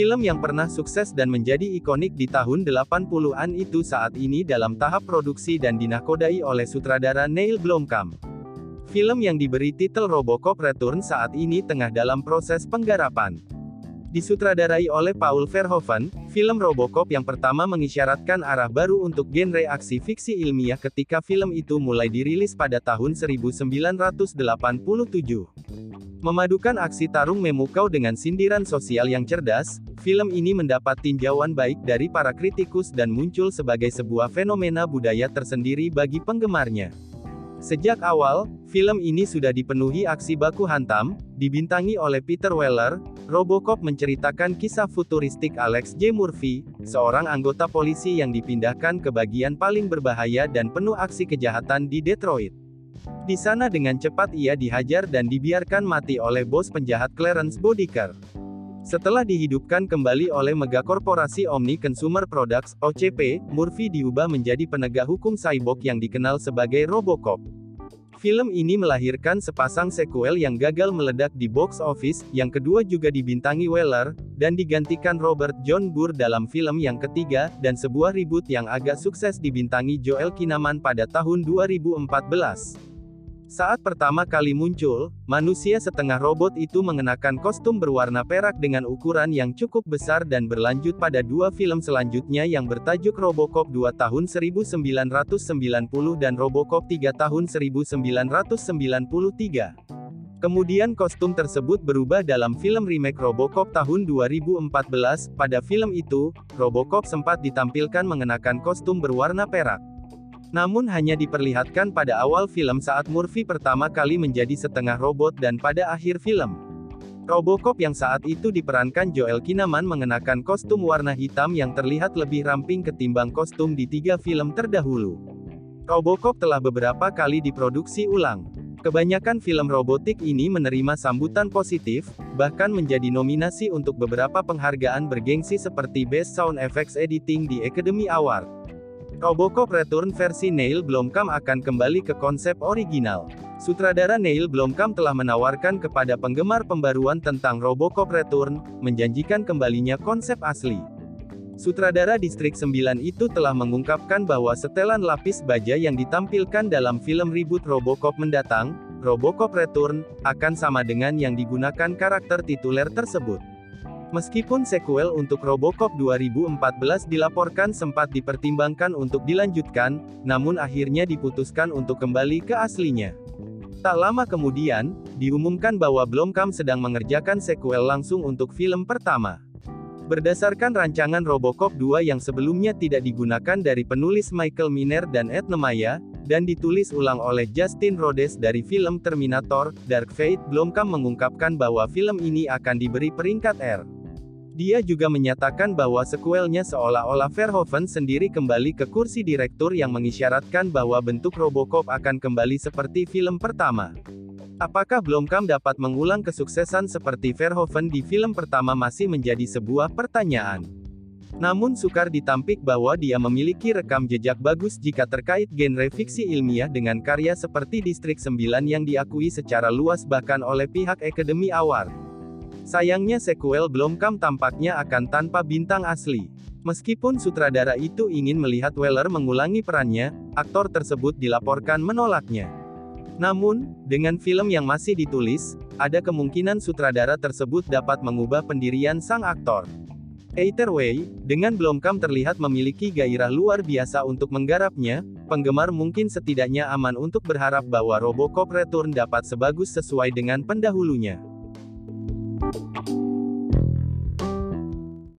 Film yang pernah sukses dan menjadi ikonik di tahun 80-an itu saat ini dalam tahap produksi dan dinakodai oleh sutradara Neil Blomkamp. Film yang diberi titel Robocop Return saat ini tengah dalam proses penggarapan. Disutradarai oleh Paul Verhoeven, film Robocop yang pertama mengisyaratkan arah baru untuk genre aksi fiksi ilmiah ketika film itu mulai dirilis pada tahun 1987. Memadukan aksi tarung memukau dengan sindiran sosial yang cerdas, film ini mendapat tinjauan baik dari para kritikus dan muncul sebagai sebuah fenomena budaya tersendiri bagi penggemarnya. Sejak awal, film ini sudah dipenuhi aksi baku hantam, dibintangi oleh Peter Weller. Robocop menceritakan kisah futuristik Alex J. Murphy, seorang anggota polisi yang dipindahkan ke bagian paling berbahaya dan penuh aksi kejahatan di Detroit. Di sana dengan cepat ia dihajar dan dibiarkan mati oleh bos penjahat Clarence Bodiker. Setelah dihidupkan kembali oleh megakorporasi Omni Consumer Products, OCP, Murphy diubah menjadi penegak hukum cyborg yang dikenal sebagai Robocop. Film ini melahirkan sepasang sequel yang gagal meledak di box office, yang kedua juga dibintangi Weller, dan digantikan Robert John Burr dalam film yang ketiga, dan sebuah reboot yang agak sukses dibintangi Joel Kinnaman pada tahun 2014. Saat pertama kali muncul, manusia setengah robot itu mengenakan kostum berwarna perak dengan ukuran yang cukup besar dan berlanjut pada dua film selanjutnya yang bertajuk Robocop 2 tahun 1990 dan Robocop 3 tahun 1993. Kemudian kostum tersebut berubah dalam film remake Robocop tahun 2014. Pada film itu, Robocop sempat ditampilkan mengenakan kostum berwarna perak. Namun hanya diperlihatkan pada awal film saat Murphy pertama kali menjadi setengah robot dan pada akhir film. Robocop yang saat itu diperankan Joel Kinnaman mengenakan kostum warna hitam yang terlihat lebih ramping ketimbang kostum di tiga film terdahulu. Robocop telah beberapa kali diproduksi ulang. Kebanyakan film robotik ini menerima sambutan positif, bahkan menjadi nominasi untuk beberapa penghargaan bergengsi seperti Best Sound Effects Editing di Academy Award. Robocop Return versi Neil Blomkamp akan kembali ke konsep original. Sutradara Neil Blomkamp telah menawarkan kepada penggemar pembaruan tentang Robocop Return, menjanjikan kembalinya konsep asli. Sutradara Distrik 9 itu telah mengungkapkan bahwa setelan lapis baja yang ditampilkan dalam film reboot Robocop mendatang, Robocop Return, akan sama dengan yang digunakan karakter tituler tersebut. Meskipun sequel untuk Robocop 2014 dilaporkan sempat dipertimbangkan untuk dilanjutkan, namun akhirnya diputuskan untuk kembali ke aslinya. Tak lama kemudian, diumumkan bahwa Blomkamp sedang mengerjakan sequel langsung untuk film pertama. Berdasarkan rancangan Robocop 2 yang sebelumnya tidak digunakan dari penulis Michael Miner dan Ed Nemaya, dan ditulis ulang oleh Justin Rhodes dari film Terminator, Dark Fate, Blomkamp mengungkapkan bahwa film ini akan diberi peringkat R. Dia juga menyatakan bahwa sekuelnya seolah-olah Verhoeven sendiri kembali ke kursi direktur yang mengisyaratkan bahwa bentuk Robocop akan kembali seperti film pertama. Apakah Blomkamp dapat mengulang kesuksesan seperti Verhoeven di film pertama masih menjadi sebuah pertanyaan. Namun sukar ditampik bahwa dia memiliki rekam jejak bagus jika terkait genre fiksi ilmiah dengan karya seperti Distrik 9 yang diakui secara luas bahkan oleh pihak Academy Award. Sayangnya sequel Blomkamp tampaknya akan tanpa bintang asli. Meskipun sutradara itu ingin melihat Weller mengulangi perannya, aktor tersebut dilaporkan menolaknya. Namun, dengan film yang masih ditulis, ada kemungkinan sutradara tersebut dapat mengubah pendirian sang aktor. Either way, dengan Blomkamp terlihat memiliki gairah luar biasa untuk menggarapnya, penggemar mungkin setidaknya aman untuk berharap bahwa Robocop Return dapat sebagus sesuai dengan pendahulunya.